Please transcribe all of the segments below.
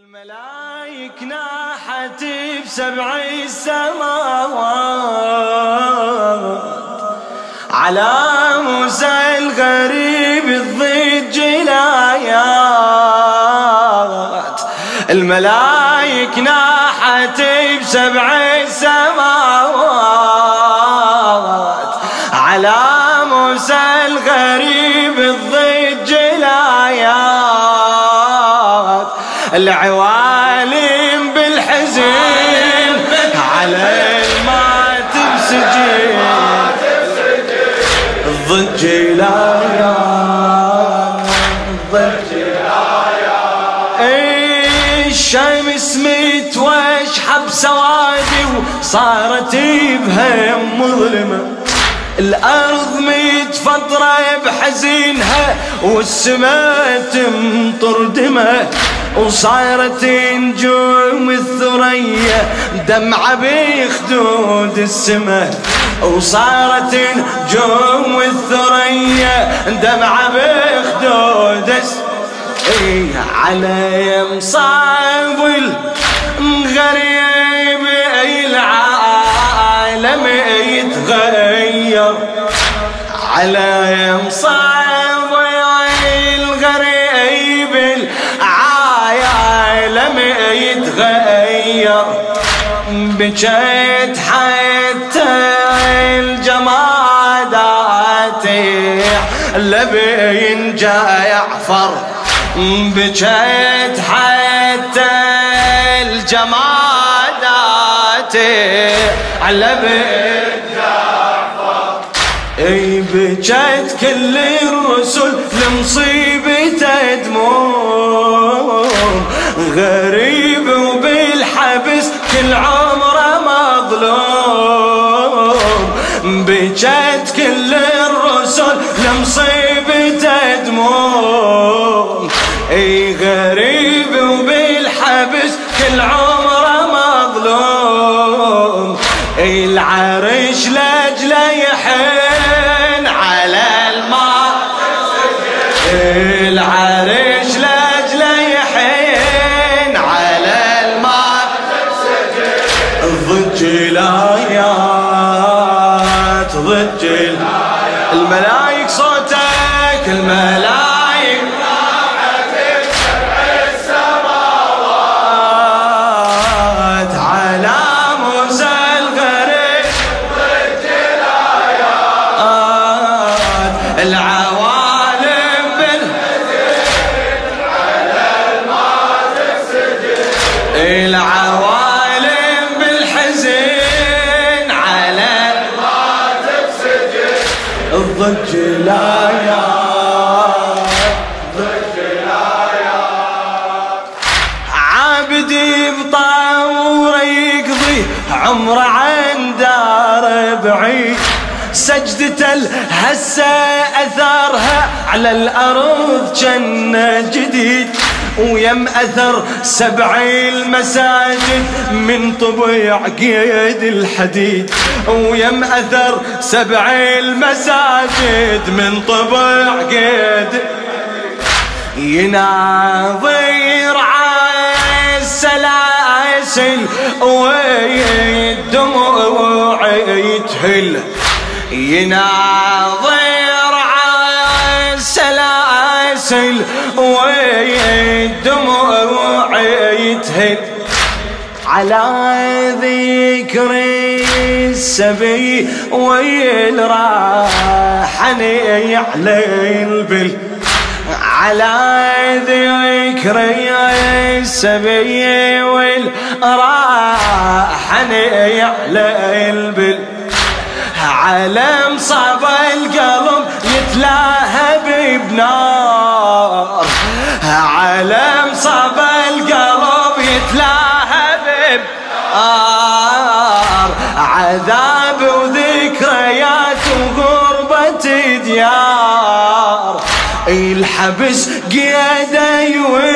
الملايك ناحت بسبع السماوات. على موسى الغريب الضج الآيات. الملايك ناحت بسبع السماوات. على موسى الغريب الضج الآيات. العوالم بالحزن على المات بسجن ضج الايات ضج الشمس متوشحة بسوادي وصارت بهم مظلمة. الأرض متفطرة بحزينها والسماء تمطر دمه وصارت نجوم الثريا دمعة بخدود السماء وصارت نجوم الثريا دمعة بخدود إيه على مصاب الغريب أي العالم يتغير. على مصاب الغريب يتغير بجيت حتى الجمادات لبين جعفر. بجيت حتى الجمادات على أي بجيت كل الرسل لمصيبته دموم غريب بجيت كل الرسل لمصيبته دموم أي غريب وبالحبس كل عمره مظلوم. أي العرش صوتك الملايك السماوات على موسى الغريب ضج العوالم بال العوالم بالحزن على الضج الايات سجدة الهسة أثارها على الأرض جنة جديد ويم أثر سبع المساجد من طبيع قيد الحديد ويم أثر سبع المساجد من طبيع قيد. يناظر عالسلاسل والدموع يتهل يناظر عالسلاسل والدموع يتهل على ذكر السبي والراحني على البل. على ذكر السبي والراحني على البل. على مصاب القلب يتلاهب بنار. على مصاب القلب يتلاهب بنار. عذاب وذكريات وغربة ديار. إلحبس قيادة يوين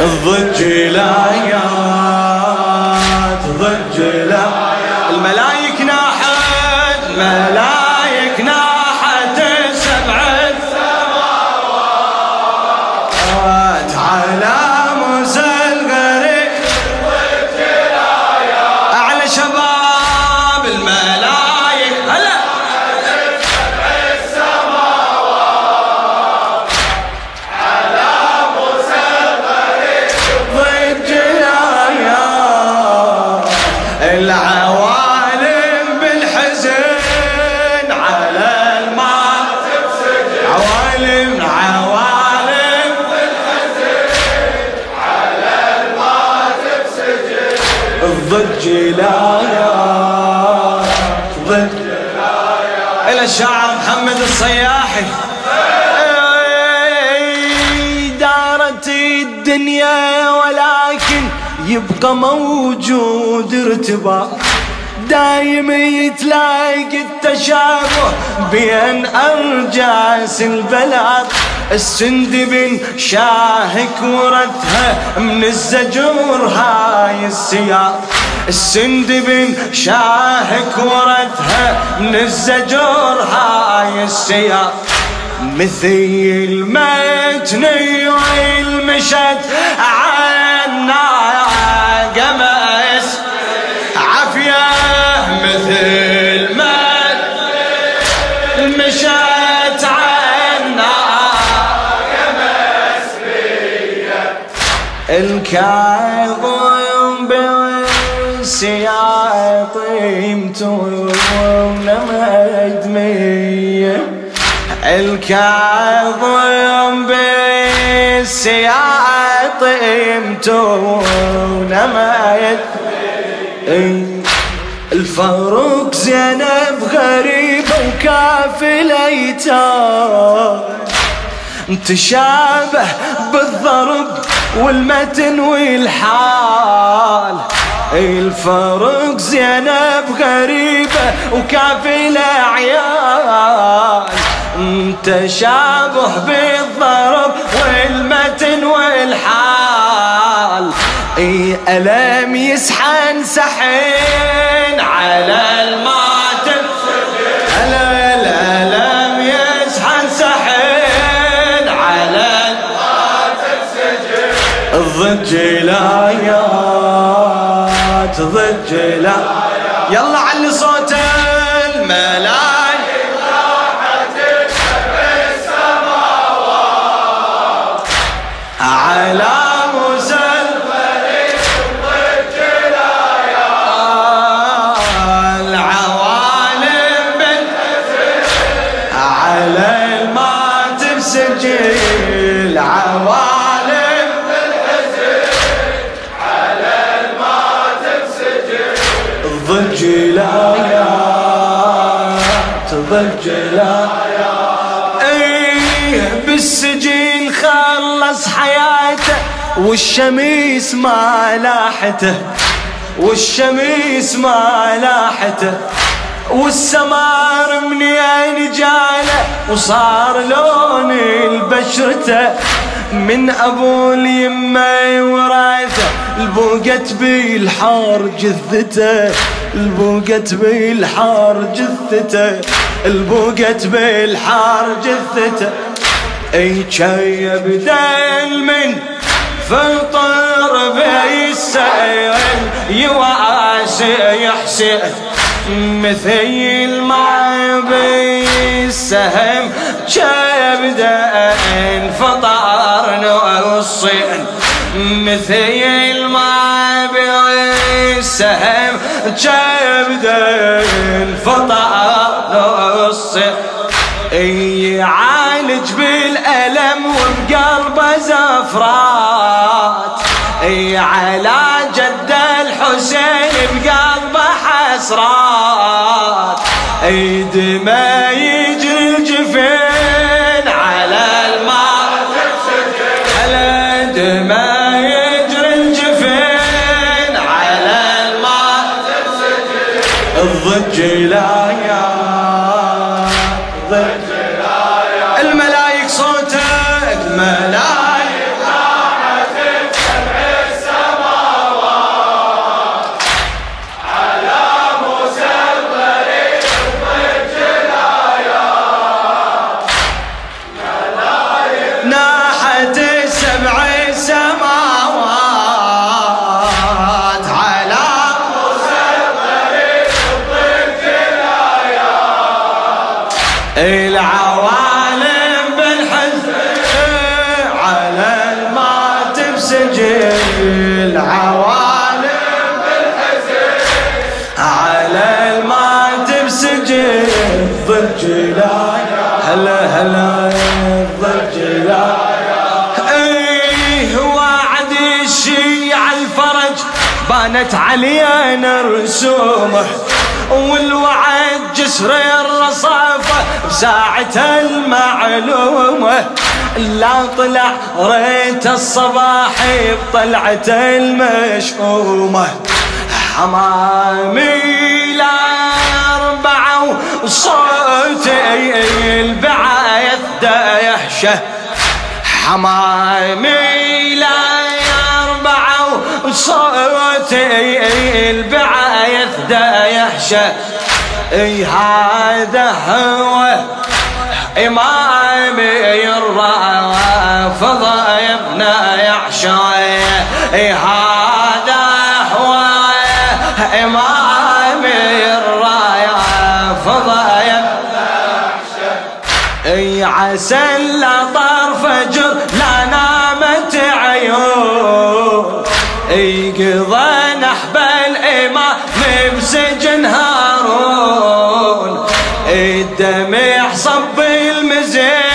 الضج لا الملايك الضج لا ضد إلى الشاعر محمد الصياحي. دارت الدنيا ولكن يبقى موجود ارتباط دايم يتلاقي التشابه بين أرجاس البلاد. السندبن شاهك ورثها من الزجور هاي السياط السندبن شاهك ورثها من الزجور هاي السياط مثل ما تنيوي المشت عنا الكاظم بالسياط يمتون مدمية الكاظم بالسياط يمتون مدمية الفاروق زينب غريبة وكافل ايتام تشابه بالضرب والمتن والحال. الفرق زينب غريبة وكافلة عيال. تشابه بالضرب والمتن والحال. أي ألم يسحن سحين على الماتم الضج لايات ضج لا يلا علي صوت ضج لا إيه بالسجن خلص حياته والشميس ما لاحته والشميس ما لاحته والسمار منين جاله وصار لون البشرته من أبو اليمة وراثه البوقت بالحار جثته البوقت بالحار جثته. البوقت بالحار جثته. أي شيب دل من فطر بيسأل يواسي يحسن مثل ما بالسهم كبدا فطر نصين مثل ما بالسهم كبدا فطر نصين يعالج بالألم وبقلبه زفرات. أي على جد الحسين بقلبه حسرات. العوالم بالحزن على الماتم بسجن العوالم بالحزن على الماتم بسجن ضج لا هلا هلا. ضج لا إيه وعد الشيعة الفرج بانت علينا رسومه. والوعد جسر الرصافة بساعة المعلومة. لا طلع ريت الصباح بطلعة المشؤومة. حمامي لا أربعة وصوتي البعاية يحشه حمامي لا أربعة وصوتي البعاية يحشه إي هذا هو إمامي الرافض ابن يعشى إي هذا هو إمامي الرافض ابن إي عسى الدمع صب المزين